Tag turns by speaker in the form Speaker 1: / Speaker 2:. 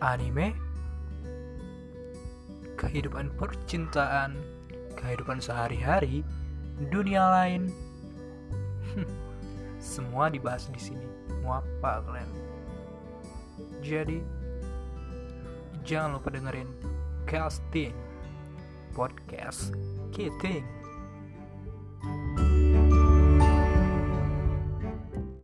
Speaker 1: anime, kehidupan percintaan, kehidupan sehari-hari, dunia lain. Semua dibahas di sini. Mau apa kalian? Jadi, jangan lupa dengerin casting podcast kiting